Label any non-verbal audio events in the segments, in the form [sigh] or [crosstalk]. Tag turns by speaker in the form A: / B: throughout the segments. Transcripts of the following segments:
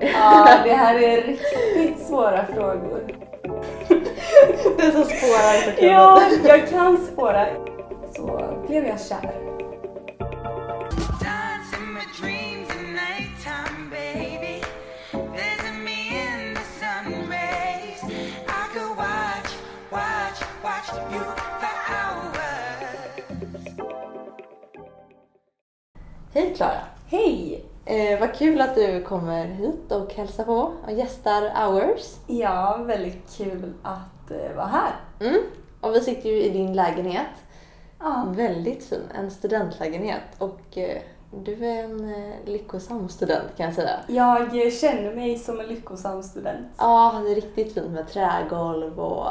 A: Ja, det här är riktigt svåra frågor.
B: Den som spårar klubben.
A: Ja, jag kan spåra. Så blev jag kär.
C: I.
B: Hej Klara!
A: Hej!
B: Eh, vad kul att du kommer hit och hälsar på och gästar Hours.
A: Ja, väldigt kul att eh, vara här.
B: Mm. Och vi sitter ju i din lägenhet.
A: Ja.
B: Väldigt fin, en studentlägenhet. Och eh, du är en eh, lyckosam student kan jag säga.
A: Jag eh, känner mig som en lyckosam student.
B: Ja, det är riktigt fint med trägolv och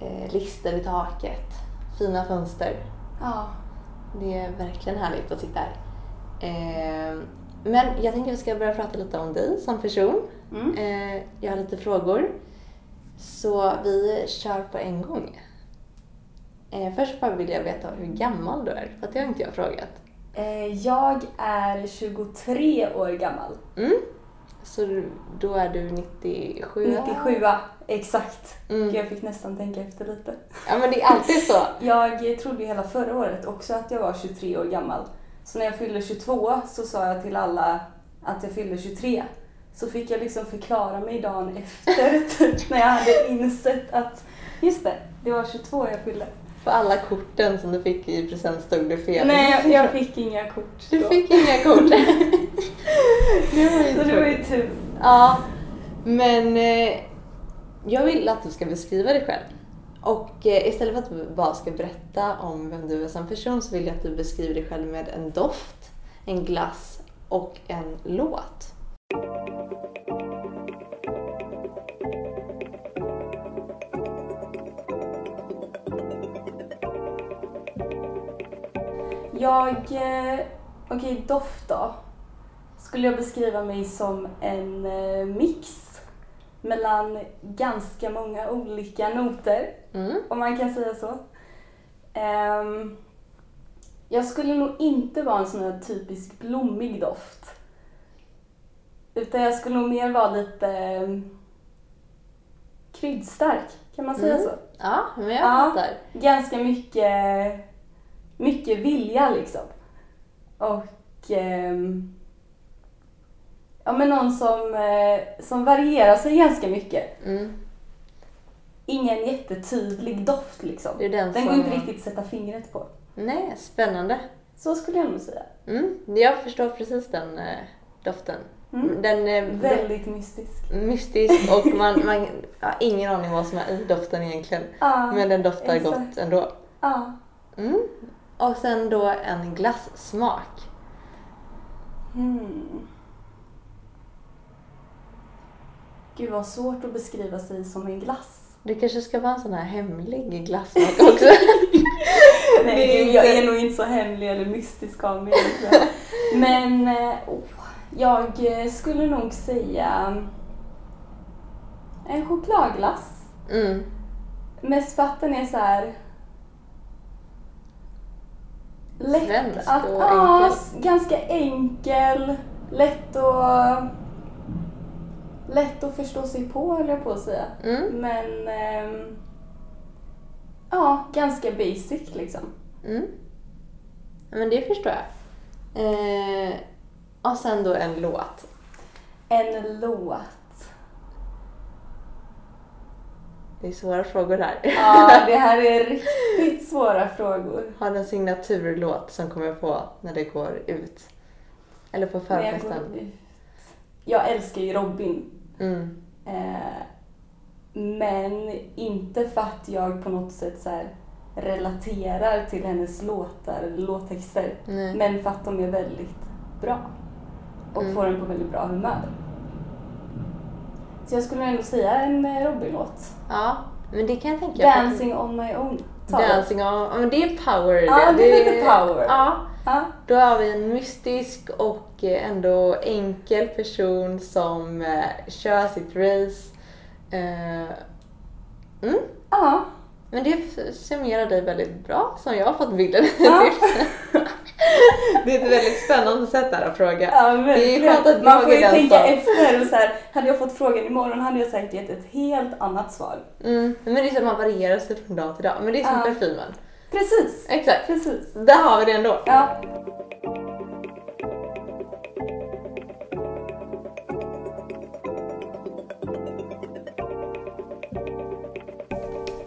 B: eh, lister i taket. Fina fönster.
A: Ja.
B: Det är verkligen härligt att sitta här. Eh, men jag tänkte att vi ska börja prata lite om dig som person.
A: Mm.
B: Eh, jag har lite frågor. Så vi kör på en gång. Eh, först bara vill jag veta hur gammal du är, för det har inte jag frågat.
A: Jag är 23 år gammal.
B: Mm. Så då är du 97?
A: 97 exakt.
B: Mm.
A: Jag fick nästan tänka efter lite.
B: Ja men det är alltid så. [laughs]
A: Jag trodde ju hela förra året också att jag var 23 år gammal. Så när jag fyllde 22 så sa jag till alla att jag fyllde 23. Så fick jag liksom förklara mig dagen efter [laughs] typ, när jag hade insett att just det, det var 22 jag fyllde.
B: På alla korten som du fick i present stod det fel.
A: Nej, jag, fick inga kort
B: Du
A: då.
B: fick inga kort. [laughs] det var ju
A: Så det var ju tur.
B: Ja, men eh, jag vill att du ska beskriva dig själv. Och eh, istället för att du bara ska berätta om vem du är som person så vill jag att du beskriver dig själv med en doft, en glass och en låt.
A: Jag, Okej, okej doft då. Skulle jag beskriva mig som en eh, mix mellan ganska många olika noter,
B: Mm.
A: om man kan säga så. Ehm, jag skulle nog inte vara en sån här typisk blommig doft. Utan jag skulle nog mer vara lite eh, kryddstark, kan man säga
B: Mm.
A: så?
B: Ja, men jag
A: Ja.
B: fattar.
A: ganska mycket, mycket vilja liksom. Och ehm, ja, men någon som, eh, som varierar sig ganska mycket.
B: Mm.
A: Ingen jättetydlig doft liksom.
B: Det är den
A: Den
B: som...
A: går inte riktigt att sätta fingret på.
B: Nej, spännande.
A: Så skulle jag nog säga.
B: Mm. Jag förstår precis den eh, doften.
A: Mm.
B: Den är
A: Väldigt mystisk.
B: mystisk och [laughs] man, man har ingen aning vad som är i doften egentligen.
A: Ja,
B: Men den doftar
A: exakt.
B: gott ändå.
A: ja.
B: Mm. Och sen då en glassmak.
A: Hmm. Gud vad svårt att beskriva sig som en glass.
B: Det kanske ska vara en sån här hemlig glassmak också. [laughs] [laughs]
A: Nej,
B: Det är
A: gud, jag är nog inte så hemlig eller mystisk av mig. Men eh, oh, jag eh, skulle nog säga en chokladglass.
B: Mm.
A: Mest för att den är så här lätt
B: Svensk
A: att,
B: och enkel.
A: s- ganska enkel, lätt att lätt att förstå sig på höll jag på att säga.
B: Mm.
A: Men ehm, ja, ganska basic liksom.
B: Mm. Ja, Men det förstår jag. Eh, och sen då en låt.
A: En låt.
B: Det är svåra frågor här.
A: Ja, [laughs] det här är riktigt svåra frågor.
B: Har du en signaturlåt som kommer på när det går ut? Eller på
A: jag
B: förfesten?
A: ut. Jag älskar ju Robin.
B: Mm.
A: Eh, men inte för att jag på något sätt så relaterar till hennes låtar eller låttexter.
B: Nej.
A: Men för att de är väldigt bra. Och
B: Mm.
A: får en på väldigt bra humör. Så jag skulle ändå säga en eh, Robin-låt.
B: Ja, men det kan jag tänka. mig.
A: Dancing on my own. Det.
B: Dancing on... Ja, men det är power
A: Ja, det är lite power.
B: Ja.
A: Ja.
B: Då har vi en mystisk och ändå enkel person som eh, kör sitt race. Eh, mm.
A: ja.
B: Men det summerar dig väldigt bra som jag har fått bilden
A: Ja. [laughs]
B: Det är ett väldigt spännande sätt där att fråga.
A: Ja,
B: Det är skönt att
A: Man får ju tänka
B: som-
A: efter. Och så här, hade jag fått frågan imorgon hade jag säkert gett ett helt annat svar.
B: Mm. Men det är så att man varierar sig från dag till dag. Men det är som
A: Ja.
B: parfymen.
A: Precis.
B: Exakt.
A: Precis.
B: Där har vi det ändå.
A: Ja.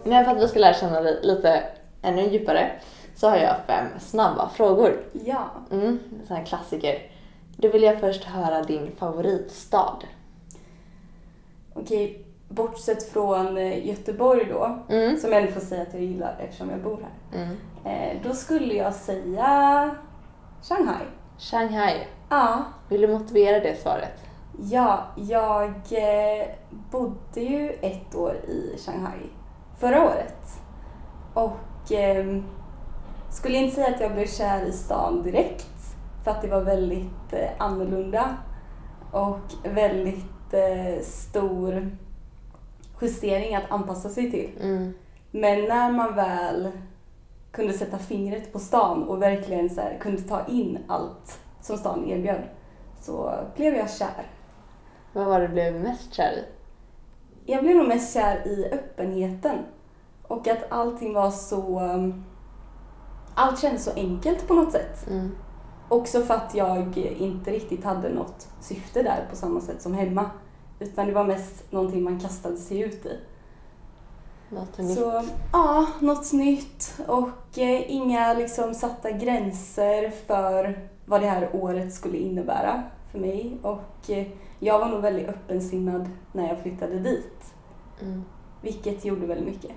B: Men för att vi ska lära känna dig lite ännu djupare så har jag fem snabba frågor.
A: Ja.
B: Mm, här klassiker. Då vill jag först höra din favoritstad.
A: Okej, bortsett från eh, Göteborg då,
B: Mm.
A: som jag ändå får säga att jag gillar eftersom jag bor här.
B: Mm.
A: Eh, då skulle jag säga Shanghai.
B: Shanghai.
A: Ja.
B: Vill du motivera det svaret?
A: Ja, jag eh, bodde ju ett år i Shanghai förra året. Och eh, skulle inte säga att jag blev kär i stan direkt för att det var väldigt eh, annorlunda och väldigt eh, stor justering att anpassa sig till.
B: Mm.
A: Men när man väl kunde sätta fingret på stan och verkligen så här, kunde ta in allt som stan erbjöd så blev jag kär.
B: Vad var det du blev mest kär i?
A: Jag blev nog mest kär i öppenheten och att allting var så... um, Allt kändes så enkelt på något sätt.
B: Mm.
A: Också för att jag inte riktigt hade något syfte där på samma sätt som hemma. Utan det var mest någonting man kastade sig ut i.
B: Något nytt?
A: Så ja, något nytt och eh, inga liksom satta gränser för vad det här året skulle innebära för mig. Och eh, jag var nog väldigt öppensinnad när jag flyttade dit,
B: Mm.
A: vilket gjorde väldigt mycket.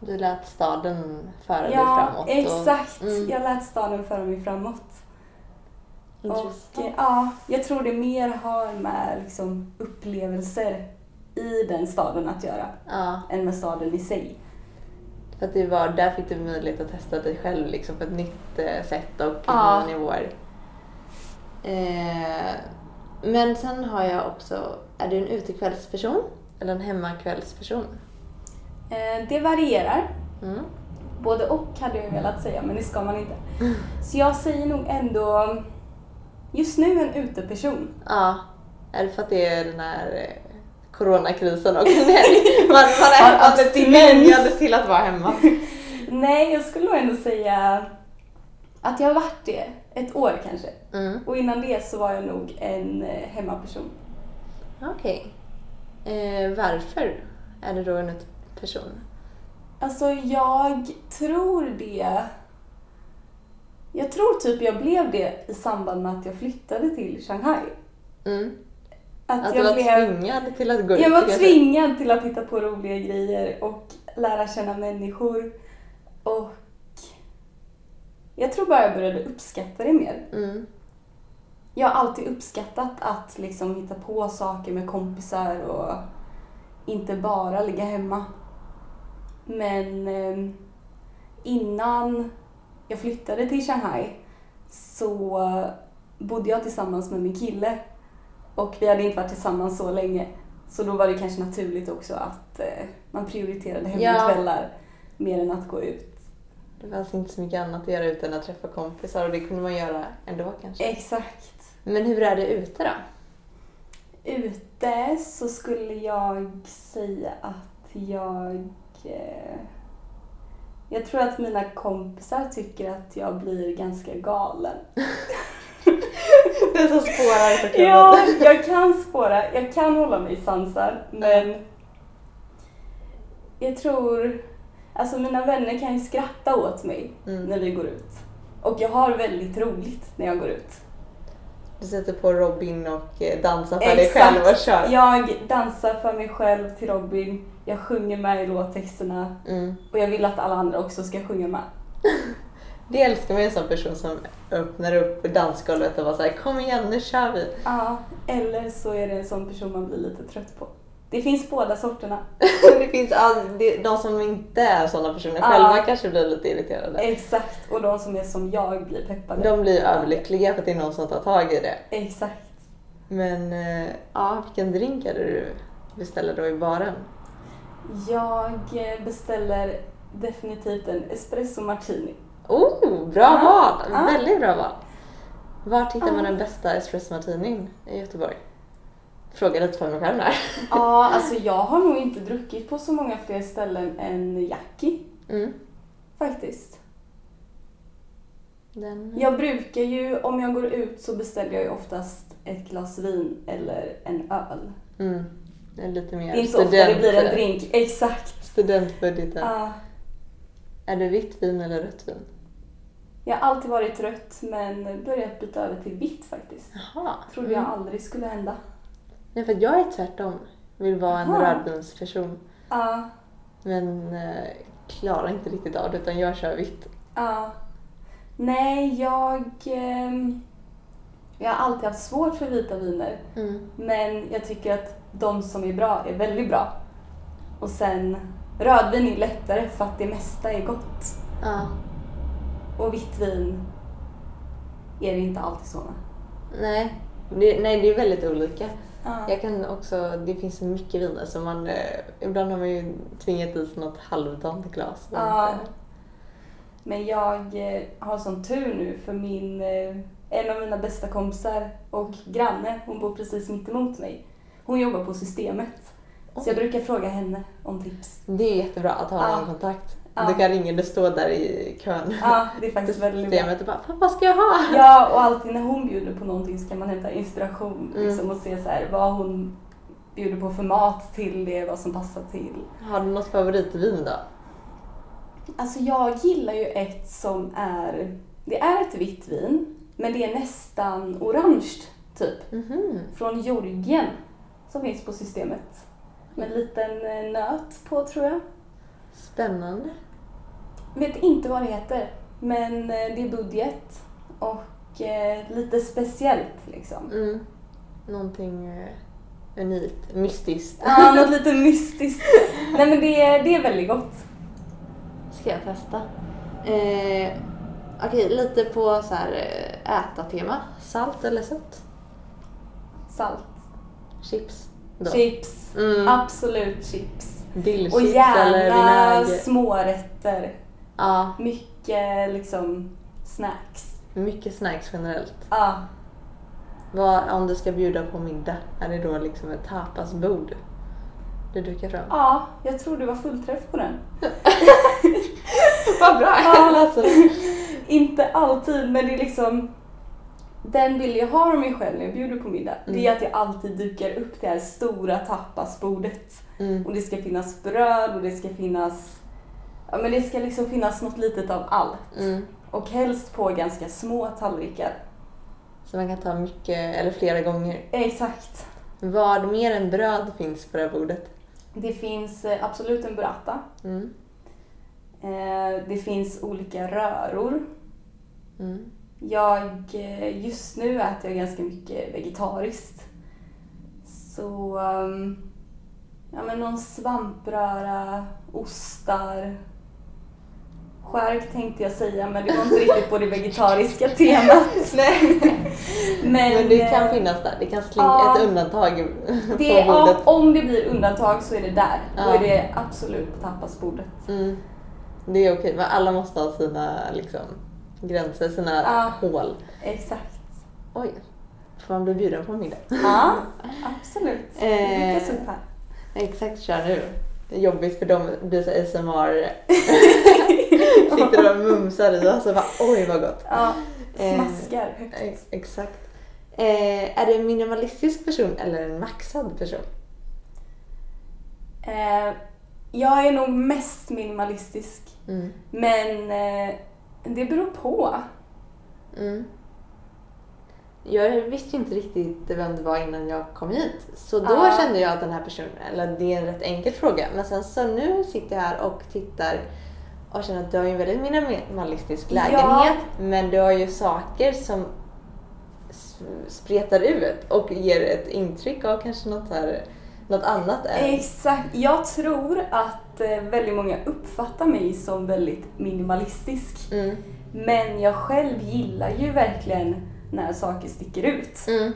B: Du lät staden föra dig
A: Ja,
B: framåt.
A: exakt.
B: Och, mm,
A: Jag lät staden föra mig framåt. Och ja, jag tror det mer har med liksom, upplevelser i den staden att göra
B: Ja,
A: än med staden i sig.
B: för att det var, där fick du möjlighet att testa dig själv liksom på ett nytt eh, sätt och
A: Ja.
B: nya nivåer. Eh, men sen har jag också, är du en utekvällsperson eller en hemmakvällsperson?
A: Eh, det varierar.
B: Mm.
A: Både och hade jag velat säga, men det ska man inte. Så jag säger nog ändå just nu en uteperson.
B: Ja, är det för att det är den här eh, coronakrisen och [laughs] man, man är
A: abstinens.
B: till att vara hemma? [laughs]
A: Nej, jag skulle nog ändå säga att jag har varit det ett år kanske.
B: Mm.
A: Och innan det så var jag nog en eh, hemmaperson.
B: Okej. Eh, varför är du då en uteperson?
A: Alltså jag tror det. Jag tror typ jag blev det i samband med att jag flyttade till Shanghai.
B: Mm.
A: Att,
B: Att du
A: jag
B: var
A: blev...
B: tvingad till att gå ut?
A: Jag var tvingad till att hitta på roliga grejer och lära känna människor. Och jag tror bara jag började uppskatta det mer.
B: Mm.
A: Jag har alltid uppskattat att liksom hitta på saker med kompisar och inte bara ligga hemma. Men eh, innan jag flyttade till Shanghai så bodde jag tillsammans med min kille och vi hade inte varit tillsammans så länge. Så då var det kanske naturligt också att eh, man prioriterade hemmakvällar mer än att gå ut.
B: Det fanns inte så mycket annat att göra utan att träffa kompisar och det kunde man göra ändå kanske.
A: Exakt.
B: Men hur är det ute då?
A: Ute så skulle jag säga att jag... Eh, jag tror att mina kompisar tycker att jag blir ganska galen. [laughs]
B: Den som spårar på
A: Ja, jag kan spåra. Jag kan hålla mig sansad, men jag tror... Alltså mina vänner kan ju skratta åt mig
B: Mm.
A: när vi går ut. Och jag har väldigt roligt när jag går ut.
B: Du sätter på Robin och eh, dansar för dig själv och kör.
A: Jag dansar för mig själv till Robin. Jag sjunger med i låttexterna.
B: Mm.
A: Och jag vill att alla andra också ska sjunga med. [laughs]
B: Det älskar man en sån person som öppnar upp dansgolvet och bara såhär kom igen nu kör vi.
A: Ja, eller så är det en sån person man blir lite trött på. Det finns båda sorterna. [laughs]
B: det finns all, det, de som inte är såna personer
A: Ja.
B: själva kanske blir lite irriterade.
A: Exakt. Och de som är som jag blir peppade.
B: De blir överlyckliga för att det är någon som tar tag i det.
A: Exakt.
B: Men eh, ja, vilken drink är det du beställer då i baren?
A: Jag eh, beställer definitivt en espresso martini.
B: Oh, bra
A: Ja,
B: val!
A: ja.
B: Väldigt bra val. Var hittar man den bästa espresso martinin i Göteborg? Fråga lite för mig själv här.
A: Ja, alltså jag har nog inte druckit på så många fler ställen än Jackie
B: Mm.
A: faktiskt.
B: Den...
A: Jag brukar ju, om jag går ut så beställer jag ju oftast ett glas vin eller en öl.
B: Mm. Det är lite mer
A: Det är inte så ofta det blir en drink. Exakt.
B: Studentbudgeten.
A: Ja.
B: Är det vitt vin eller rött vin?
A: jag har alltid varit trött men börjat byta över till vitt faktiskt.
B: Jaha.
A: Trodde jag aldrig skulle hända.
B: Nej, för jag är tvärtom. Vill vara en
A: Aha.
B: rödvinsperson.
A: Ja,
B: Men eh, klarar inte riktigt av det utan jag kör vitt.
A: ja. Nej, jag... ehm, jag har alltid haft svårt för vita viner.
B: Mm.
A: Men jag tycker att de som är bra är väldigt bra. Och sen rödvin är lättare för att det mesta är gott.
B: Ja.
A: Och vitt vin är det inte alltid så. med.
B: Nej. Det, nej, det är väldigt olika.
A: Ja.
B: Jag kan också, det finns så mycket viner som man, eh, ibland har man ju tvingat i sig något halvdant glas. inte-
A: Men jag eh, har sån tur nu för min, eh, en av mina bästa kompisar och granne, hon bor precis mitt emot mig. Hon jobbar på systemet. Så jag brukar fråga henne om tips.
B: Det är jättebra att ha någon kontakt.
A: Ja.
B: Du kan ringa, du står där i kön.
A: Ja, det är faktiskt väldigt bra.
B: och bara "Fan, vad ska jag ha?
A: Ja, och alltid när hon bjuder på någonting så kan man hämta inspiration
B: Mm.
A: liksom, och se så här, vad hon bjuder på för mat till det, vad som passar till.
B: Har du något favoritvin då?
A: Alltså jag gillar ju ett som är, det är ett vitt vin, men det är nästan orange typ.
B: Mhm.
A: Från Georgien som finns på systemet. Med en liten eh, nöt på tror jag.
B: Spännande.
A: Vet inte vad det heter, men eh, det är budget och eh, lite speciellt liksom.
B: Mm. Någonting eh, unikt, mystiskt.
A: Ja, [laughs] något lite mystiskt. Nej men det är, det är väldigt gott.
B: Ska jag testa? Eh, Okej, lite på så här äta-tema. Salt eller sött?
A: Salt,
B: Chips? Då.
A: chips,
B: Mm.
A: absolut chips.
B: Dillchips
A: Och gärna smårätter.
B: Ja,
A: Mycket liksom snacks.
B: mycket snacks generellt.
A: Ja,
B: Vad, om du ska bjuda på middag, är det då liksom ett tapasbord du dukar fram?
A: ja, jag tror det var fullträff på den. [laughs]
B: Vad bra!
A: Ja.
B: alltså.
A: Inte alltid, men det är liksom den bild jag har av mig själv när jag bjuder på middag, det
B: Mm.
A: är att jag alltid dukar upp det här stora tapasbordet.
B: Mm.
A: Och det ska finnas bröd och det ska finnas, ja men det ska liksom finnas något litet av allt.
B: Mm.
A: Och helst på ganska små tallrikar.
B: Så man kan ta mycket, eller flera gånger.
A: Exakt.
B: Vad mer än bröd finns på det här bordet?
A: Det finns eh, absolut en burrata.
B: Mm.
A: Eh, Det finns olika röror.
B: Mm.
A: Jag, eh, just nu äter jag ganska mycket vegetariskt. Så, um, ja men någon svampröra, ostar. Skärk tänkte jag säga, men det var inte riktigt på det vegetariska [laughs] temat. [laughs]
B: Nej.
A: Men,
B: Men det kan
A: eh,
B: finnas där, det kan slinka
A: ja.
B: ett undantag [laughs]
A: det,
B: på
A: ja,
B: bordet.
A: om det blir undantag så är det där. Då
B: Ja.
A: är det absolut på tapasbordet.
B: Mm. Det är okej, men alla måste ha sina liksom, gränser, sina
A: Ja.
B: hål.
A: Exakt.
B: Oj, får man bli bjuden på middag?
A: Ja, absolut. Det
B: Eh. Exakt, kör nu. Det är jobbigt för dem, det blir så ASMR. [laughs] Sitter och mumsar i och så bara oj vad gott.
A: Ja,
B: Eh,
A: smaskar högt.
B: Ex- Exakt. Eh, är det en minimalistisk person eller en maxad person?
A: Eh, jag är nog mest minimalistisk.
B: Mm.
A: Men eh, det beror på.
B: Mm. Jag visste ju inte riktigt vem det var innan jag kom hit. Så då
A: Ja.
B: kände jag att den här personen, eller det är en rätt enkel fråga. Men sen så nu sitter jag här och tittar och känner att du har ju en väldigt minimalistisk
A: Ja.
B: lägenhet. Men du har ju saker som spretar ut och ger ett intryck av kanske något, här, något annat än...
A: Exakt. Jag tror att eh, väldigt många uppfattar mig som väldigt minimalistisk.
B: Mm.
A: Men jag själv gillar ju verkligen när saker sticker ut.
B: Mm.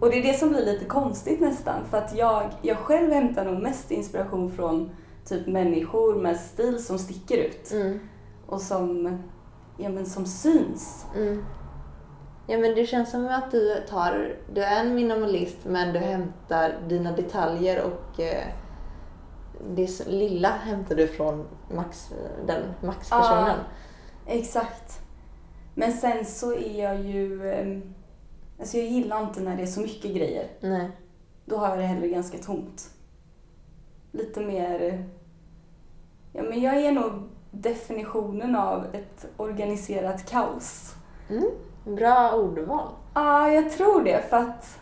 A: Och det är det som blir lite konstigt nästan. För att jag, jag själv hämtar nog mest inspiration från typ människor med stil som sticker ut.
B: Mm.
A: och som, ja, men som syns.
B: Mm. Ja men det känns som att du tar, du är en minimalist men du hämtar dina detaljer och eh, det lilla hämtar du från max, den maxpersonen.
A: Exakt. Men sen så är jag ju... ehm, Alltså jag gillar inte när det är så mycket grejer.
B: Nej.
A: Då har jag det hellre ganska tomt. Lite mer... Ja, men jag är nog definitionen av ett organiserat kaos.
B: Mm. Bra ordval.
A: Ja, jag tror det för att...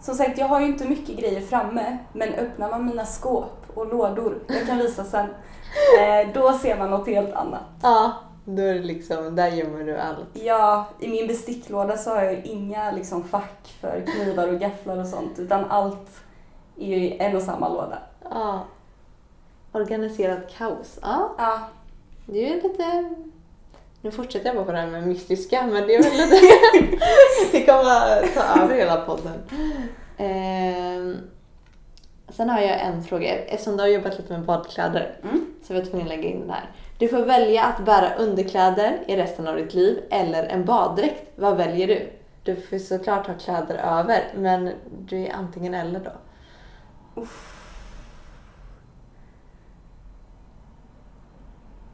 A: Som sagt, jag har ju inte mycket grejer framme, men öppnar man mina skåp och lådor, jag kan visa sen, [laughs] eh, då ser man något helt annat.
B: Ja, då är det liksom, där gömmer du allt.
A: Ja, i min besticklåda så har jag inga liksom, fack för knivar och gafflar och sånt, utan allt är ju i en och samma låda.
B: Ja. Organiserat kaos. Ja,
A: Ja,
B: det är ju lite... Nu fortsätter jag bara på det här med mystiska, men det är väl lite... [laughs] det kommer ta över hela podden. Ehm, sen har jag en fråga. Eftersom du har jobbat lite med badkläder
A: Mm.
B: så var jag tvungen att lägga in den här. Du får välja att bära underkläder i resten av ditt liv eller en baddräkt. Vad väljer du? Du får såklart ha kläder över, men du är antingen eller då.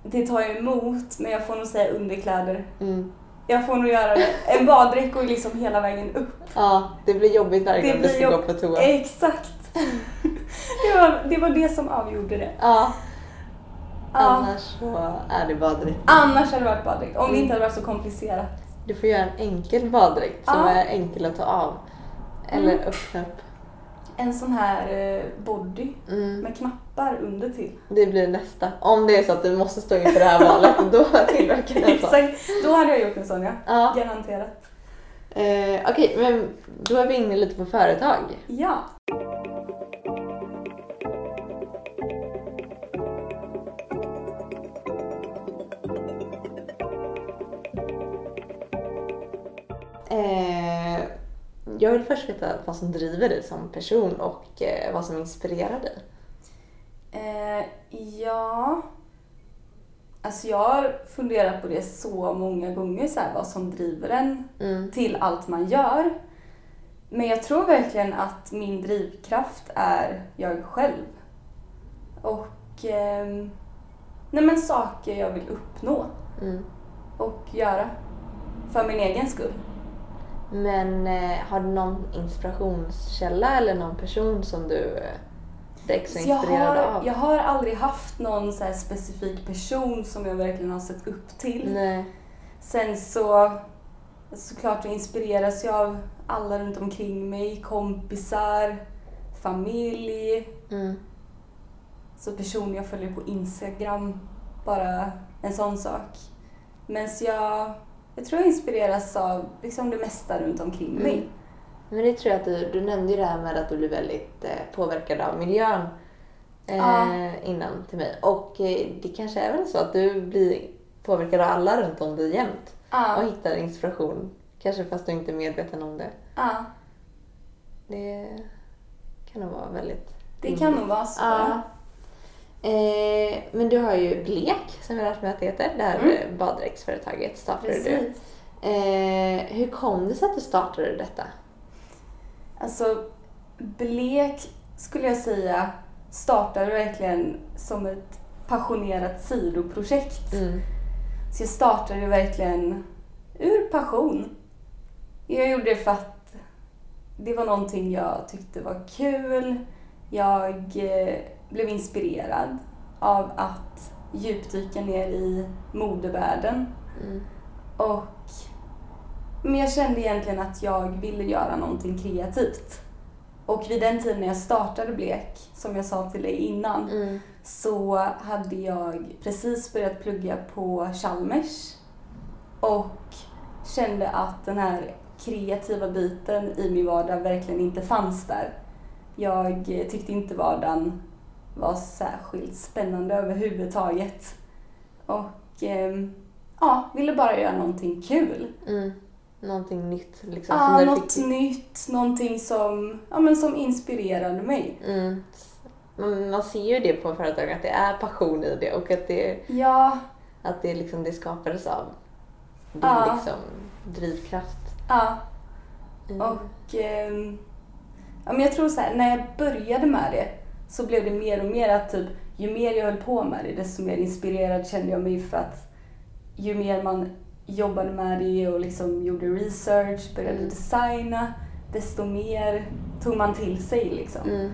A: det tar jag emot, men jag får nog säga underkläder.
B: Mm.
A: Jag får nog göra det. En baddräkt går ju liksom hela vägen upp.
B: Ja, det blir jobbigt varje gång du ska
A: jobb-
B: gå på toa.
A: Exakt. [laughs] Det var, det var det som avgjorde det.
B: Ja. Annars så är det baddräkt.
A: Annars hade det varit baddräkt, om det
B: Mm.
A: inte hade varit så komplicerat.
B: Du får göra en enkel baddräkt som är enkel att ta av. Eller
A: Mm.
B: öppna upp.
A: En sån här eh, body
B: Mm.
A: med knappar under till.
B: Det blir nästa. Om det är så att du måste stå inför det här valet, [laughs] då tillverkar den så.
A: Exakt, då hade jag gjort en sån ja.
B: Ja.
A: Garanterat.
B: Eh, Okej, men då är vi inne lite på företag.
A: Ja.
B: Eh, jag vill först veta vad som driver dig som person och eh, vad som inspirerar dig.
A: Eh, ja. Alltså jag har funderat på det så många gånger, så här, vad som driver en
B: Mm.
A: till allt man gör. Men jag tror verkligen att min drivkraft är jag själv. Och ehm, nej men saker jag vill uppnå
B: Mm.
A: och göra. För min egen skull.
B: Men eh, har du någon inspirationskälla eller någon person som du eh, direkt är
A: Så jag,
B: inspirerad
A: har,
B: av?
A: jag har aldrig haft någon så specifik person som jag verkligen har sett upp till.
B: Nej.
A: Sen så såklart jag inspireras jag av alla runt omkring mig, kompisar, familj,
B: Mm.
A: så personer jag följer på Instagram, bara en sån sak. Men så jag, jag tror jag inspireras av liksom det mesta runt omkring mig.
B: Mm. Men det tror jag att du, du nämnde ju det här med att du blir väldigt eh, påverkad av miljön eh,
A: Ja.
B: innan till mig. Och eh, det kanske är väl så att du blir påverkad av alla runt om dig jämt och
A: Ja,
B: hittar inspiration. Kanske fast du inte är medveten om det.
A: ja,
B: Det kan nog vara väldigt
A: det kan nog vara så.
B: Ja. Eh, men du har ju Blek, som jag lärt mig att det heter. Det här
A: Mm.
B: baddräktsföretaget startade du.
A: Precis.
B: Eh, hur kom det sig att du startade detta?
A: Alltså, Blek skulle jag säga startade verkligen som ett passionerat sidoprojekt.
B: Mm.
A: Så jag startade verkligen ur passion. Jag gjorde det för att det var någonting jag tyckte var kul. Jag eh, blev inspirerad av att djupdyka ner i modevärlden.
B: Mm.
A: Och, men jag kände egentligen att jag ville göra någonting kreativt. Och vid den tiden när jag startade Blek, som jag sa till dig innan,
B: Mm.
A: så hade jag precis börjat plugga på Chalmers och kände att den här kreativa biten i min vardag verkligen inte fanns där. Jag tyckte inte vardagen var särskilt spännande överhuvudtaget. Och ehm, ja, ville bara göra någonting kul.
B: Mm. Någonting nytt liksom.
A: Ja, något
B: fick-
A: nytt, någonting som, ja, men som inspirerade mig.
B: Mm. Man, ser ju det på företag att det är passion i det och att det
A: Ja,
B: Att det, liksom, det skapades av din
A: Ja.
B: liksom, drivkraft.
A: Ja,
B: Mm.
A: och ehm, ja, men jag tror så här, när jag började med det så blev det mer och mer att typ, ju mer jag höll på med det desto mer inspirerad kände jag mig för att ju mer man jobbade med det och liksom gjorde research, började
B: Mm.
A: designa, desto mer tog man till sig liksom.
B: Mm.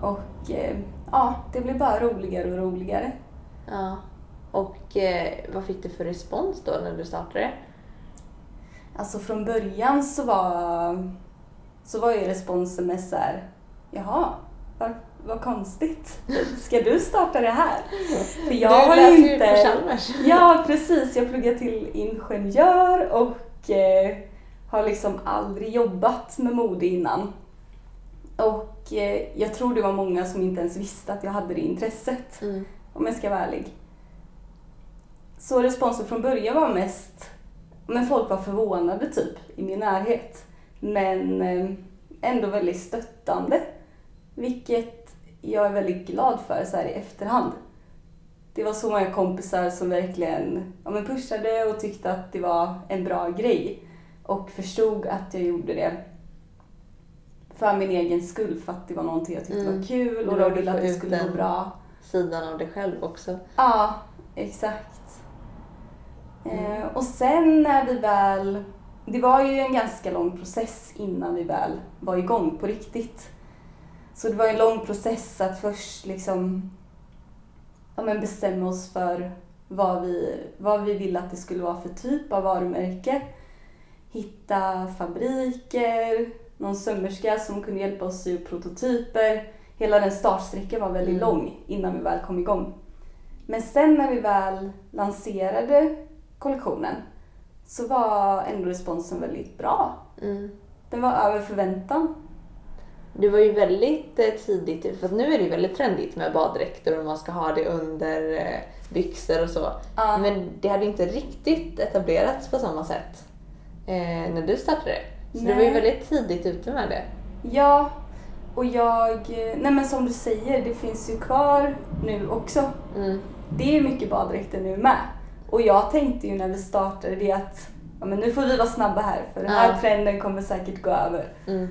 A: Och eh, ja, det blev bara roligare och roligare.
B: Ja. Och eh, vad fick du för respons då när du startade?
A: Alltså från början så var, så var ju responsen mest såhär, jaha, vad, vad konstigt. Ska du starta det här? För jag
B: du
A: har
B: läser
A: ju
B: ju på
A: inte...
B: Chalmers.
A: Ja, precis. Jag pluggar till ingenjör och eh, har liksom aldrig jobbat med mode innan. Och eh, jag tror det var många som inte ens visste att jag hade det intresset
B: Mm.
A: om jag ska vara ärlig. Så responsen från början var mest, men folk var förvånade typ i min närhet. Men eh, ändå väldigt stöttande. Vilket jag är väldigt glad för så här i efterhand. Det var så många kompisar som verkligen ja, men pushade och tyckte att det var en bra grej. Och förstod att jag gjorde det för min egen skull, för att det var någonting jag tyckte
B: Mm.
A: var kul och jag ville att det skulle gå bra.
B: Sidan av dig själv också.
A: Ja, exakt.
B: Mm.
A: Eh, och sen när vi väl... Det var ju en ganska lång process innan vi väl var igång på riktigt. Så det var en lång process att först liksom ja, men bestämma oss för vad vi, vad vi ville att det skulle vara för typ av varumärke. Hitta fabriker, någon sömmerska som kunde hjälpa oss upp prototyper. Hela den startsträckan var väldigt
B: Mm.
A: lång innan vi väl kom igång. Men sen när vi väl lanserade kollektionen så var ändå responsen väldigt bra.
B: Mm.
A: Den var över förväntan.
B: Det var ju väldigt eh, tidigt, för nu är det ju väldigt trendigt med baddräkter och man ska ha det under eh, byxor och så.
A: Ja.
B: Men det hade inte riktigt etablerats på samma sätt eh, när du startade. Så det var ju
A: Nej.
B: väldigt tidigt ute med det.
A: Ja, och jag... Nej men som du säger, det finns ju kvar nu också.
B: Mm.
A: Det är ju mycket baddräkter nu med. Och jag tänkte ju när vi startade det att ja, men nu får vi vara snabba här för den här
B: Ja.
A: trenden kommer säkert gå över.
B: Mm.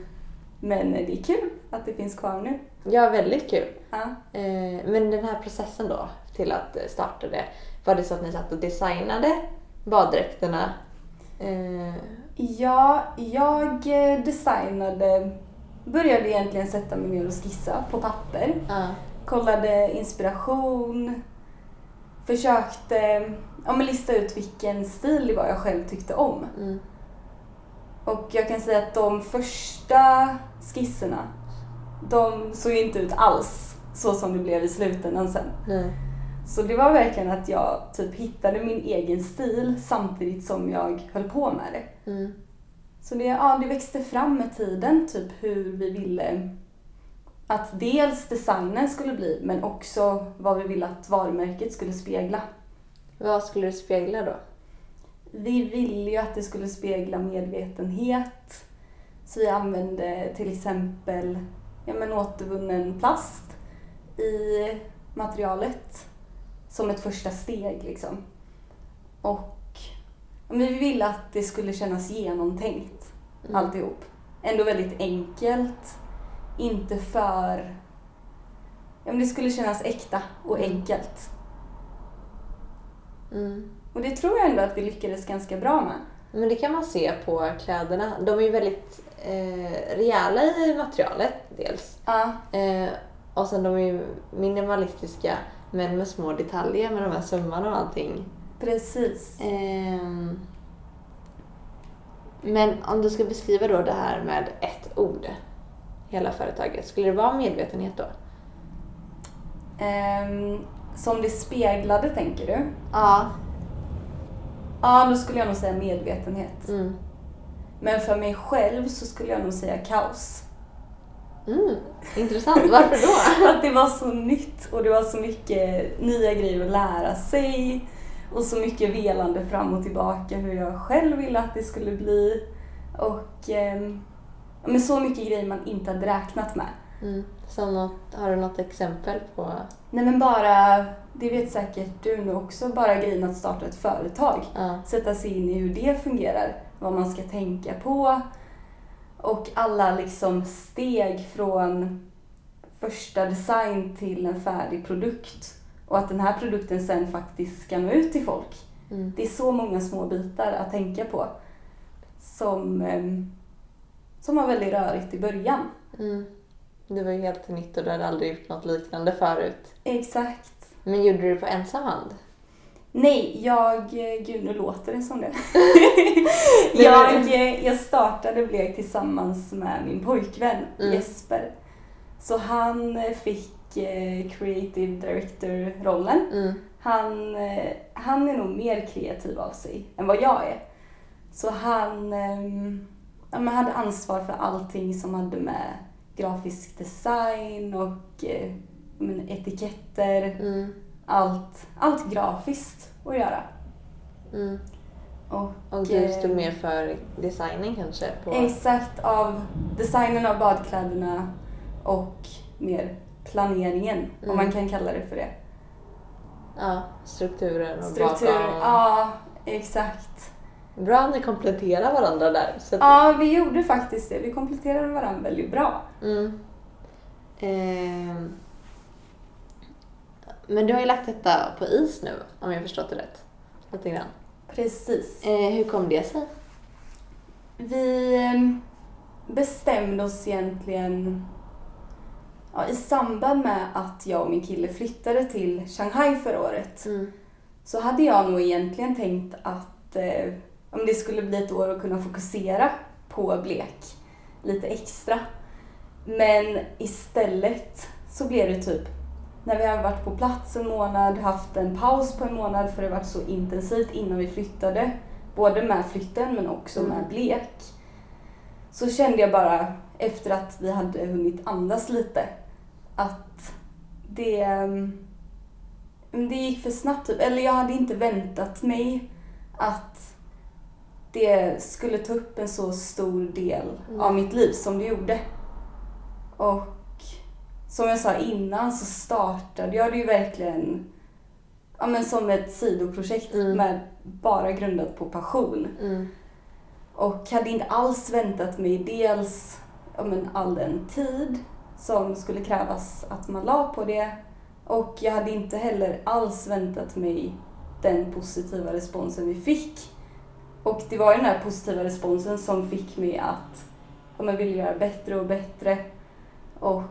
A: Men det är kul att det finns kvar nu.
B: Ja, väldigt kul.
A: Ja.
B: Eh, men den här processen då till att eh, starta det. Var det så att ni satt och designade baddräkterna? Eh,
A: Ja, jag designade, började egentligen sätta mig ner och skissa på papper.
B: ja.
A: Kollade inspiration, försökte ja, men lista ut vilken stil det var jag själv tyckte om.
B: Mm.
A: Och jag kan säga att de första skisserna, de såg inte ut alls så som det blev i slutändan sen.
B: Nej.
A: Så det var verkligen att jag typ hittade min egen stil samtidigt som jag höll på med det.
B: Mm.
A: Så det, ja, det växte fram med tiden, typ hur vi ville att dels designen skulle bli, men också vad vi ville att varumärket skulle spegla.
B: Vad skulle det spegla då?
A: Vi ville ju att det skulle spegla medvetenhet. Så vi använde till exempel ja, men återvunnen plast i materialet som ett första steg. Liksom. Och ja, vi ville att det skulle kännas genomtänkt
B: Mm.
A: alltihop. Ändå väldigt enkelt. Inte för... Ja, men det skulle kännas äkta och
B: Mm.
A: enkelt.
B: Mm.
A: Och det tror jag ändå att vi lyckades ganska bra med.
B: Men det kan man se på kläderna. De är ju väldigt eh, rejäla i materialet dels.
A: Ja,
B: Eh, och sen de är ju minimalistiska men med små detaljer med de här sömmarna och allting.
A: precis.
B: Ehm, men om du ska beskriva då det här med ett ord, hela företaget, skulle det vara medvetenhet då?
A: Ehm, som det speglade, tänker du?
B: Ja.
A: Ja, då skulle jag nog säga medvetenhet.
B: Mm.
A: Men för mig själv så skulle jag nog säga kaos.
B: Mm. Intressant, varför då? [laughs]
A: Att det var så nytt och det var så mycket nya grejer att lära sig. Och så mycket velande fram och tillbaka hur jag själv ville att det skulle bli. Och ja, men så mycket grejer man inte hade räknat med.
B: Mm. Som något, har du något exempel på?
A: Nej men bara, det vet säkert du nu också, bara grejen att starta ett företag.
B: Ja.
A: Sätta sig in i hur det fungerar, vad man ska tänka på. Och alla liksom steg från första design till en färdig produkt. Och att den här produkten sen faktiskt ska nå ut till folk.
B: Mm.
A: Det är så många små bitar att tänka på. Som, ehm, som var väldigt rörigt i början.
B: Mm. Det var ju helt nytt och du hade aldrig gjort något liknande förut.
A: Exakt.
B: Men gjorde du det på ensam hand?
A: Nej, jag... eh, Gud, nu låter det som det. [laughs] Jag, eh, jag startade Blek tillsammans med min pojkvän
B: Mm.
A: Jesper. Så han eh, fick eh, creative director-rollen.
B: Mm.
A: Han, eh, han är nog mer kreativ av sig än vad jag är. Så han ja, men hade ansvar för allting som hade med grafisk design och eh, men etiketter,
B: Mm.
A: allt, allt grafiskt att göra.
B: Mm.
A: Och,
B: Och du
A: eh,
B: stod mer för designen kanske? På...
A: Exakt, av designen av badkläderna och mer planeringen, om
B: Mm.
A: man kan kalla det för det.
B: Ja, strukturen och
A: Struktur,
B: bakom.
A: ja exakt.
B: Bra att ni kompletterar varandra där. Så att...
A: Ja, vi gjorde faktiskt det. Vi kompletterade varandra väldigt bra.
B: Mm. Ehm. Men du har ju lagt detta på is nu, om jag förstått det rätt. Lite grann.
A: Precis.
B: Eh, hur kom det sig?
A: Vi eh, bestämde oss egentligen ja, i samband med att jag och min kille flyttade till Shanghai förra året.
B: Mm.
A: så hade jag nog egentligen tänkt att eh, om det skulle bli ett år att kunna fokusera på blek lite extra. Men istället så blev det typ när vi har varit på plats en månad, haft en paus på en månad för det har varit så intensivt innan vi flyttade. Både med flytten men också
B: Mm.
A: med blek. Så kände jag bara efter att vi hade hunnit andas lite att det, men det gick för snabbt typ. Eller jag hade inte väntat mig att det skulle ta upp en så stor del
B: Mm.
A: av mitt liv som det gjorde. Och som jag sa innan så startade jag det ju verkligen ja, men som ett sidoprojekt
B: Mm.
A: med bara grundat på passion.
B: Mm.
A: Och hade inte alls väntat mig dels ja, men all den tid som skulle krävas att man la på det. Och jag hade inte heller alls väntat mig den positiva responsen vi fick. Och det var ju den här positiva responsen som fick mig att ja, men vilja göra bättre och bättre och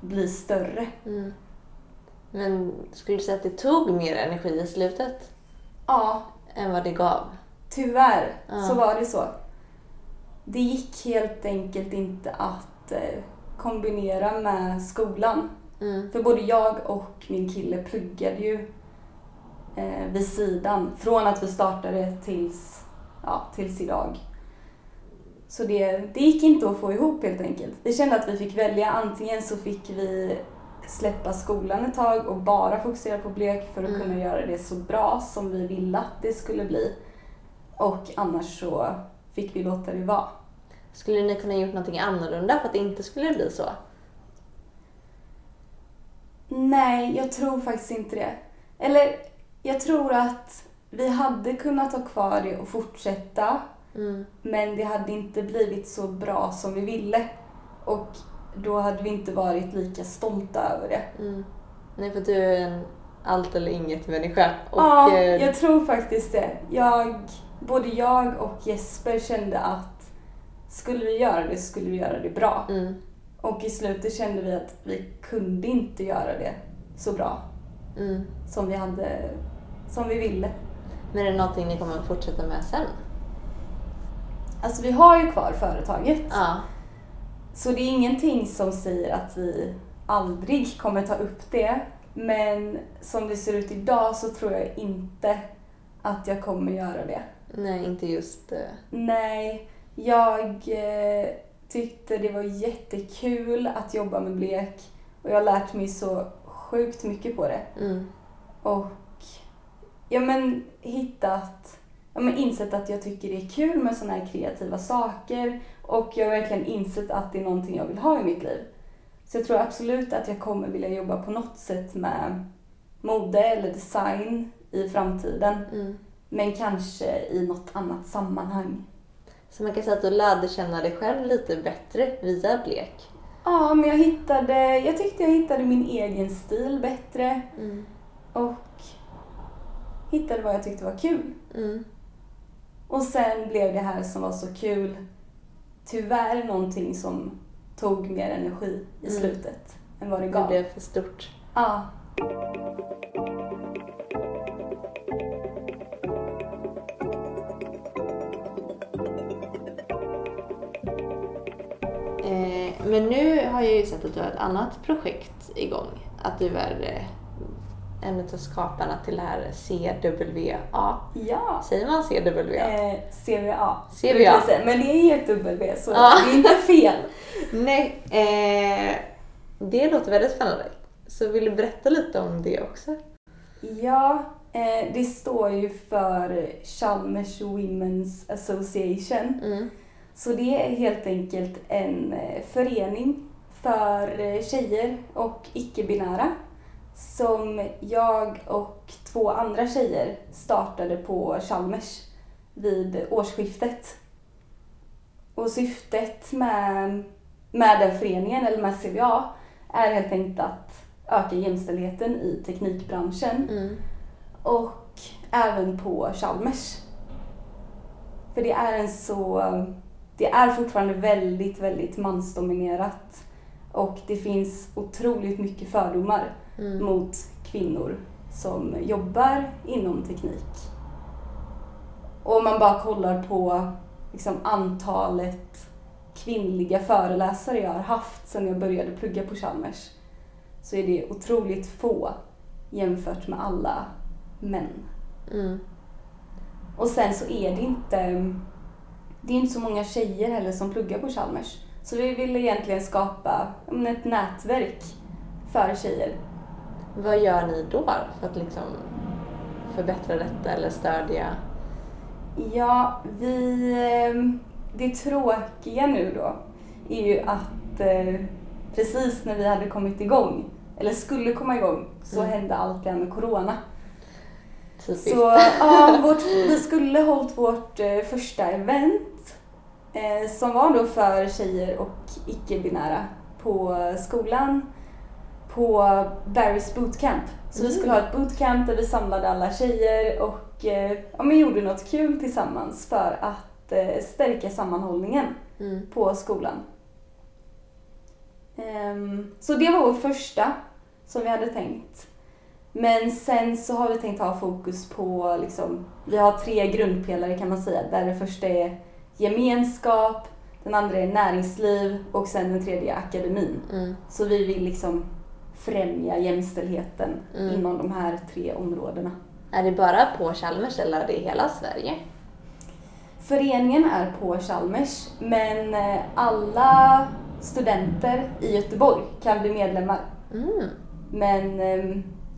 A: bli större.
B: Mm. Men skulle du säga att det tog mer energi i slutet
A: Ja,
B: än vad det gav?
A: Tyvärr
B: Ja.
A: så var det så. Det gick helt enkelt inte att eh, kombinera med skolan.
B: Mm.
A: För både jag och min kille pluggade ju eh, vid sidan från att vi startade tills, ja, tills idag. Så det, det gick inte att få ihop helt enkelt. Vi kände att vi fick välja. Antingen så fick vi släppa skolan ett tag och bara fokusera på blek för att
B: Mm.
A: kunna göra det så bra som vi ville att det skulle bli. Och annars så fick vi låta det vara.
B: Skulle ni kunna gjort någonting annorlunda för att det inte skulle bli så?
A: Nej, jag tror faktiskt inte det. Eller jag tror att vi hade kunnat ha kvar det och fortsätta
B: Mm.
A: men det hade inte blivit så bra som vi ville. Och då hade vi inte varit lika stolta över det.
B: Mm. Nej, för du är en allt eller inget människa. Och,
A: ja,
B: eh,
A: jag tror faktiskt det. Jag, både jag och Jesper kände att skulle vi göra det så skulle vi göra det bra.
B: mm.
A: Och i slutet kände vi att vi kunde inte göra det så bra
B: Mm.
A: som vi, hade, som vi ville.
B: Men är det någonting ni kommer att fortsätta med sen?
A: Alltså vi har ju kvar företaget.
B: Ja.
A: Så det är ingenting som säger att vi aldrig kommer ta upp det. Men som det ser ut idag så tror jag inte att jag kommer göra det.
B: Nej, inte just... eh,
A: Nej, jag eh, tyckte det var jättekul att jobba med blek och jag har lärt mig så sjukt mycket på det.
B: Mm.
A: Och ja, men hittat, ja, men insett att jag tycker det är kul med sådana här kreativa saker och jag har verkligen insett att det är någonting jag vill ha i mitt liv. Så jag tror absolut att jag kommer vilja jobba på något sätt med mode eller design i framtiden.
B: Mm.
A: Men kanske i något annat sammanhang.
B: Så man kan säga att du lärde känna dig själv lite bättre via blek.
A: Ja, men jag hittade, jag tyckte jag hittade min egen stil bättre
B: Mm.
A: och hittade vad jag tyckte var kul.
B: Mm.
A: Och sen blev det här som var så kul tyvärr någonting som tog mer energi i
B: Mm.
A: slutet än vad det
B: Det
A: gav.
B: blev för stort.
A: Ja.
B: Eh, men nu har jag ju sett att du har ett annat projekt igång. Att du är en av skaparna till det här CWA.
A: Ja.
B: Säger man CWA?
A: Eh, jag säga. Men det är ju ett W så
B: Ja.
A: det är inte fel. [laughs]
B: Nej, eh, det låter väldigt spännande. Så vill du berätta lite om det också?
A: Ja, eh, det står ju för Chalmers Women's Association.
B: Mm.
A: Så det är helt enkelt en eh, förening för eh, tjejer och icke-binära som jag och två andra tjejer startade på Chalmers vid årsskiftet. Och syftet med, med den föreningen, eller med CVA, är helt enkelt att öka jämställdheten i teknikbranschen
B: Mm.
A: och även på Chalmers. För det är en så... Det är fortfarande väldigt, väldigt mansdominerat och det finns otroligt mycket fördomar
B: Mm.
A: mot kvinnor som jobbar inom teknik. Och om man bara kollar på liksom, antalet kvinnliga föreläsare jag har haft sedan jag började plugga på Chalmers så är det otroligt få jämfört med alla män.
B: Mm.
A: Och sen så är det inte, det är inte så många tjejer heller som pluggar på Chalmers. Så vi ville egentligen skapa ett nätverk för tjejer.
B: Vad gör ni då för att liksom förbättra detta eller stödja?
A: Ja, vi... ehm, Det tråkiga nu då är ju att eh, precis när vi hade kommit igång, eller skulle komma igång, så
B: Mm.
A: hände allt det här med Corona.
B: Typiskt.
A: Så ja, vårt, vi skulle hållit vårt eh, första event eh, som var då för tjejer och icke-binära på skolan på Barry's bootcamp. Så vi skulle ha ett bootcamp där vi samlade alla tjejer och eh, ja, men gjorde något kul tillsammans för att eh, stärka sammanhållningen
B: Mm.
A: på skolan. Ehm, Så det var vår första som vi hade tänkt. Men sen så har vi tänkt ha fokus på, liksom, vi har tre grundpelare kan man säga. Där det första är gemenskap, den andra är näringsliv och sen den tredje är akademin.
B: Mm.
A: Så vi vill liksom främja jämställdheten
B: Mm.
A: inom de här tre områdena.
B: Är det bara på Chalmers eller är det i hela Sverige?
A: Föreningen är på Chalmers, men eh, alla studenter i Göteborg kan bli medlemmar.
B: Mm.
A: Men eh,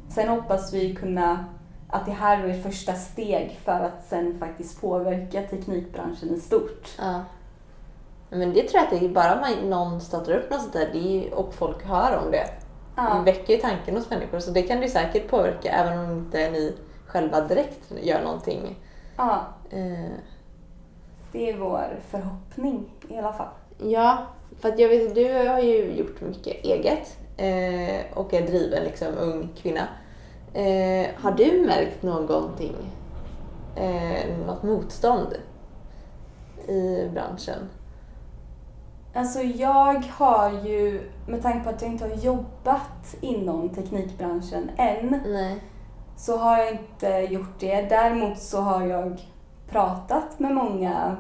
A: sen hoppas vi kunna att det här är ett första steg för att sen faktiskt påverka teknikbranschen i stort.
B: Ja. Men det tror jag att det är bara man, någon startar upp något sånt där och folk hör om det. Det
A: Ja,
B: väcker ju tanken hos människor så det kan du säkert påverka även om inte ni själva direkt gör någonting.
A: ja,
B: Eh,
A: det är vår förhoppning i alla fall.
B: ja, för jag vet du har ju gjort mycket eget eh, och är driven liksom ung kvinna. Eh, har du märkt någonting, eh, något motstånd i branschen?
A: Alltså jag har ju, med tanke på att jag inte har jobbat inom teknikbranschen än,
B: Nej.
A: så har jag inte gjort det. Däremot så har jag pratat med många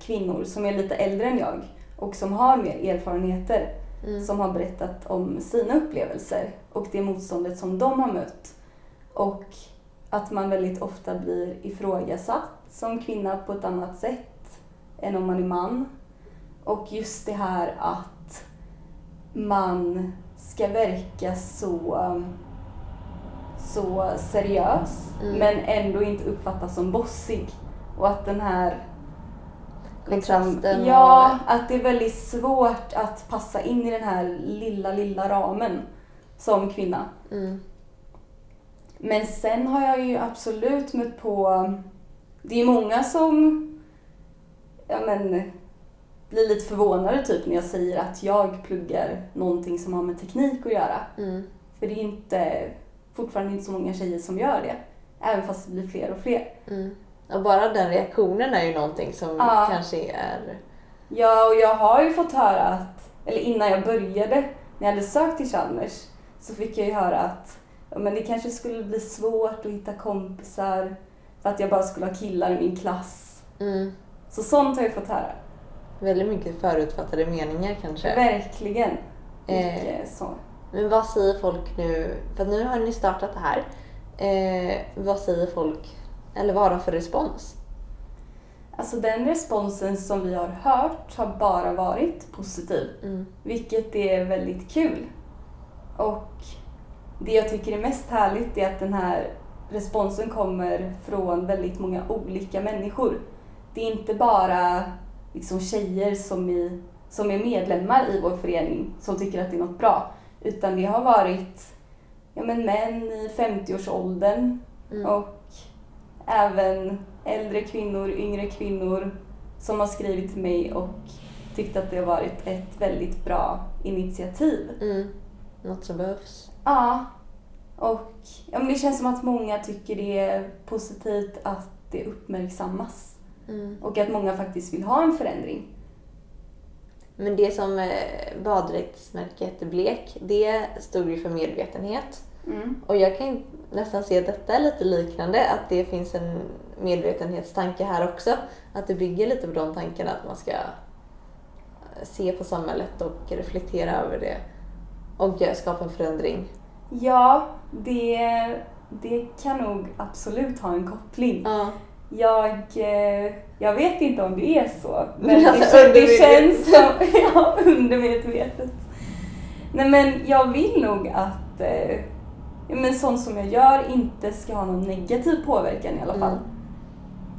A: kvinnor som är lite äldre än jag och som har mer erfarenheter
B: Mm.
A: som har berättat om sina upplevelser och det motståndet som de har mött. Och att man väldigt ofta blir ifrågasatt som kvinna på ett annat sätt än om man är man. Och just det här att man ska verka så, så seriös
B: Mm.
A: men ändå inte uppfattas som bossig. Och att den här
B: och-
A: Ja, att det är väldigt svårt att passa in i den här lilla, lilla ramen som kvinna.
B: Mm.
A: Men sen har jag ju absolut mött på... Det är många som ja, men, blir lite förvånade typ när jag säger att jag pluggar någonting som har med teknik att göra.
B: Mm.
A: För det är inte, fortfarande inte så många tjejer som gör det. Även fast det blir fler och fler.
B: Mm. Och bara den reaktionen är ju någonting som
A: Ja.
B: kanske är...
A: Ja, och jag har ju fått höra att, eller innan jag började, när jag hade sökt till Chalmers, så fick jag ju höra att ja, men det kanske skulle bli svårt att hitta kompisar för att jag bara skulle ha killar i min klass.
B: Mm.
A: Så sånt har jag fått höra.
B: Väldigt mycket förutfattade meningar kanske.
A: Verkligen.
B: Eh.
A: Mycket så.
B: Men vad säger folk nu? För nu har ni startat det här. Eh, vad säger folk? Eller vad har de för respons?
A: Alltså den responsen som vi har hört har bara varit positiv.
B: Mm.
A: Vilket är väldigt kul. Och det jag tycker är mest härligt är att den här responsen kommer från väldigt många olika människor. Det är inte bara liksom tjejer som, i, som är medlemmar i vår förening som tycker att det är något bra. Utan det har varit ja, men män i 50-årsåldern
B: Mm.
A: och även äldre kvinnor, yngre kvinnor som har skrivit till mig och tyckt att det har varit ett väldigt bra initiativ.
B: Mm. Något som behövs.
A: Ja, och ja, men det känns som att många tycker det är positivt att det uppmärksammas
B: Mm.
A: och att många faktiskt vill ha en förändring.
B: Men det som eh, baddräktsmärket Blek, det stod ju för medvetenhet.
A: Mm.
B: Och jag kan nästan se att detta är lite liknande, att det finns en medvetenhetstanke här också. Att det bygger lite på de tankarna att man ska se på samhället och reflektera över det och göra- skapa en förändring.
A: Ja, det, det kan nog absolut ha en koppling.
B: Ja.
A: Jag, eh, jag vet inte om det är så, men det,
B: Alltså,
A: kän- det
B: undermedvetet.
A: känns som [laughs] ja, undermedvetet. Nej men jag vill nog att eh, men sånt som jag gör inte ska ha någon negativ påverkan i alla fall.
B: Mm.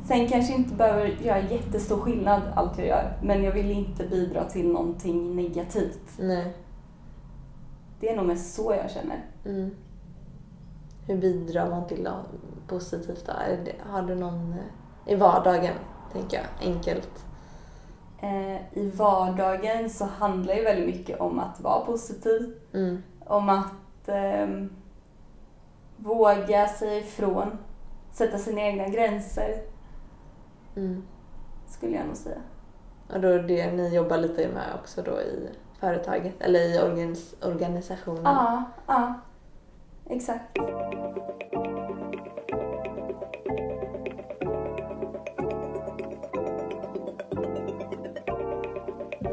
A: Sen kanske inte behöver göra jättestor skillnad allt jag gör, men jag vill inte bidra till någonting negativt.
B: Nej.
A: Det är nog mest så jag känner.
B: Mm. Hur bidrar man till något positivt då? Har du någon eh, i vardagen, tänker jag, enkelt?
A: Eh, I vardagen så handlar det väldigt mycket om att vara positiv.
B: Mm.
A: om att ehm, våga säga ifrån, sätta sina egna gränser,
B: Mm.
A: skulle jag nog säga.
B: Och då är det ni jobbar lite med också då i företaget eller i organis organisationen?
A: Ja, ja, exakt.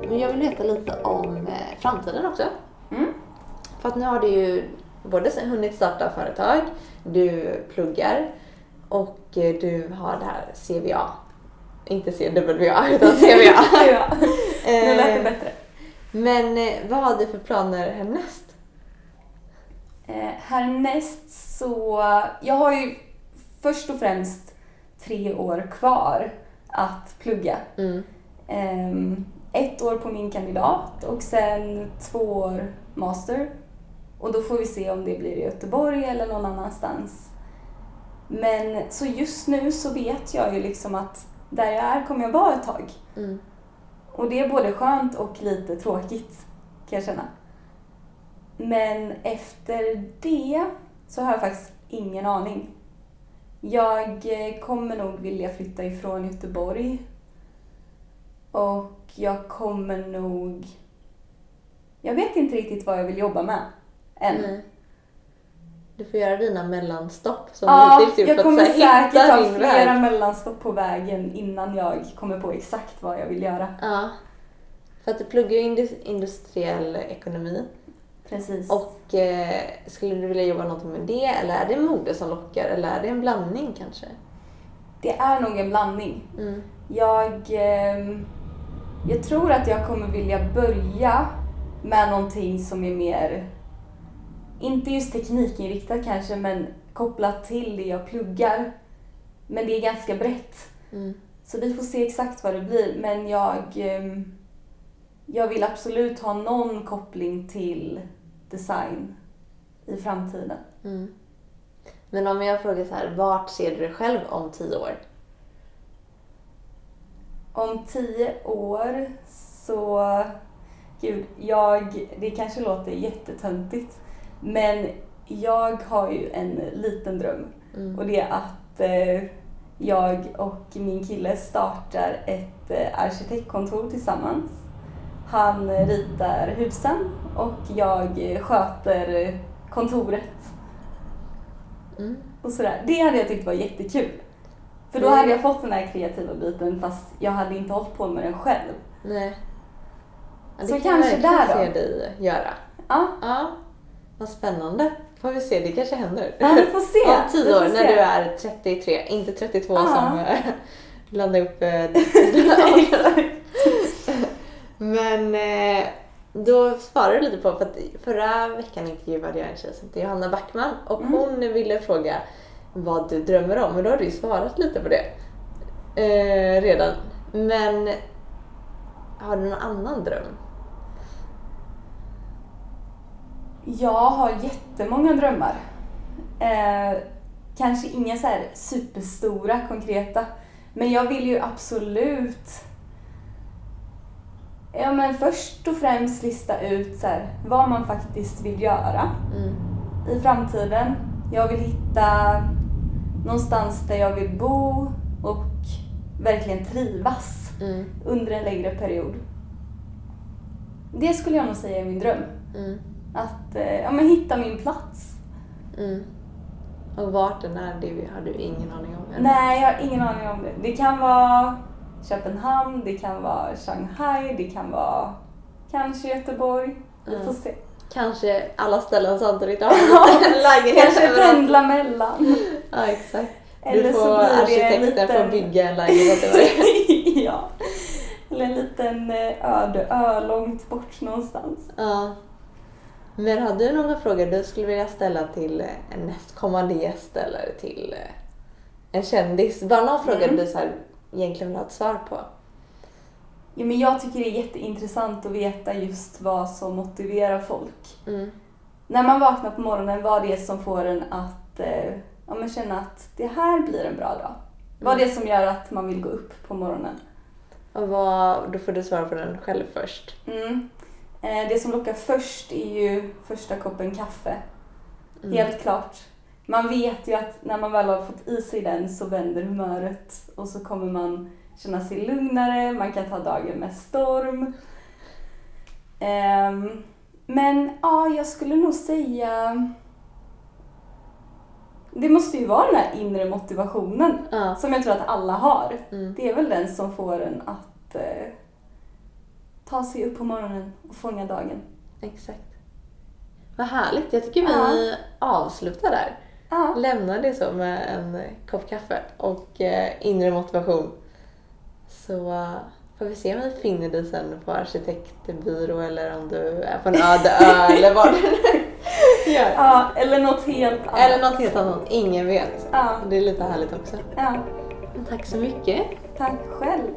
B: Men jag vill veta lite om eh, framtiden också.
A: Mm.
B: För att nu har du ju både hunnit starta företag, du pluggar och eh, du har det här CVA. Inte CWA [laughs] utan [laughs] CVA.
A: ja, [laughs] nu lät det
B: Eh,
A: bättre.
B: Men vad har du för planer härnäst?
A: Eh, härnäst så, jag har ju först och främst tre år kvar att plugga.
B: Mm.
A: Ehm, ett år på min kandidat och sen två år master. Och då får vi se om det blir i Göteborg eller någon annanstans. Men så just nu så vet jag ju liksom att där jag är kommer jag vara ett tag.
B: Mm.
A: Och det är både skönt och lite tråkigt kan jag känna. Men efter det så har jag faktiskt ingen aning. Jag eh, kommer nog vilja flytta ifrån Göteborg. Och jag kommer nog... Jag vet inte riktigt vad jag vill jobba med än.
B: Nej. Du får göra dina mellanstopp som
A: Ja,
B: hittills gjort
A: jag kommer säkert ha flera
B: väg.
A: mellanstopp på vägen innan jag kommer på exakt vad jag vill göra.
B: Ja. För att du pluggar ju indus- industriell ekonomi.
A: Precis.
B: Och eh, skulle du vilja jobba någonting med det eller är det mode som lockar eller är det en blandning kanske?
A: Det är nog en blandning.
B: Mm.
A: Jag, ehm, jag tror att jag kommer vilja börja med någonting som är mer, inte just teknikinriktat kanske, men kopplat till det jag pluggar. Men det är ganska brett.
B: Mm.
A: Så vi får se exakt vad det blir. Men jag, ehm, jag vill absolut ha någon koppling till design i framtiden.
B: Mm. Men om jag frågar så här, vart ser du dig själv om tio år?
A: Om tio år så... Gud, jag... Det kanske låter jättetöntigt. Men jag har ju en liten dröm.
B: Mm.
A: Och det är att eh, jag och min kille startar ett eh, arkitektkontor tillsammans. Han eh, ritar husen och jag eh, sköter eh, kontoret
B: Mm.
A: och sådär. Det hade jag tyckt var jättekul. För då
B: Mm.
A: hade jag fått den här kreativa biten fast jag hade inte hållit på med den själv.
B: Nej. Ja, det
A: Så
B: kan
A: kanske där då.
B: se dig göra.
A: Ja,
B: Ja, vad spännande. Får vi se, det kanske händer.
A: ja vi får se. [laughs]
B: Om tio år, när du är 33, inte 32
A: Ja.
B: som blandar upp [laughs] äh,
A: Exakt.
B: Men eh, då svarade du lite på, för att förra veckan intervjuade jag en tjej som heter Johanna Backman och
A: Mm.
B: hon ville fråga vad du drömmer om och då har du ju svarat lite på det eh, redan. Men har du någon annan dröm?
A: Jag har jättemånga drömmar. Eh, kanske inga så här superstora, konkreta. Men jag vill ju absolut Ja men först och främst lista ut så här, vad man faktiskt vill göra
B: Mm.
A: i framtiden. Jag vill hitta någonstans där jag vill bo och verkligen trivas
B: Mm.
A: under en längre period. Det skulle jag nog säga är min dröm.
B: Mm.
A: Att eh, ja, men hitta min plats.
B: Mm. Och vart den är, det har du ingen aning om? eller?
A: Nej, jag har ingen aning om det. Det kan vara Köpenhamn, det kan vara Shanghai, det kan vara kanske Göteborg. Vi
B: Mm.
A: får se.
B: Kanske alla ställen samtidigt [laughs] lägenhet
A: Kanske pendla mellan.
B: Ja, exakt.
A: Eller
B: du
A: så
B: får arkitekten
A: liten-
B: får bygga en lägenhet varje. [laughs]
A: ja. Eller en liten eh, öde ö långt bort någonstans.
B: Ja. Men har du några frågor du skulle vilja ställa till eh, en nästkommande gäst eller till eh, en kändis? Bara någon fråga
A: Mm.
B: du så här, egentligen vill ha ett svar på.
A: Ja, men jag tycker det är jätteintressant att veta just vad som motiverar folk.
B: Mm.
A: När man vaknar på morgonen, vad det är som får en att eh, ja, men känna att det här blir en bra dag. Vad
B: Mm.
A: det är som gör att man vill gå upp på morgonen.
B: Och vad, då får du svara på den själv först.
A: Mm. Eh, det som lockar först är ju första koppen kaffe.
B: Mm.
A: Helt klart. Man vet ju att när man väl har fått i sig den så vänder humöret och så kommer man känna sig lugnare, man kan ta dagen med storm. Ehm, men ja, jag skulle nog säga... Det måste ju vara den här inre motivationen
B: Ja.
A: som jag tror att alla har.
B: Mm.
A: Det är väl den som får en att eh, ta sig upp på morgonen och fånga dagen.
B: Exakt. Vad härligt. Jag tycker vi avslutar där.
A: Ja,
B: Lämnar det så med en kopp kaffe och eh, inre motivation. Så eh, får vi se om vi finner dig sen på arkitektbyrå eller om du är på en öde ö [laughs] eller vad du nu gör.
A: ja, eller något helt annat.
B: Eller något helt annat. Ingen vet.
A: Ja.
B: Det är lite härligt också.
A: Ja,
B: Men tack så mycket.
A: tack själv.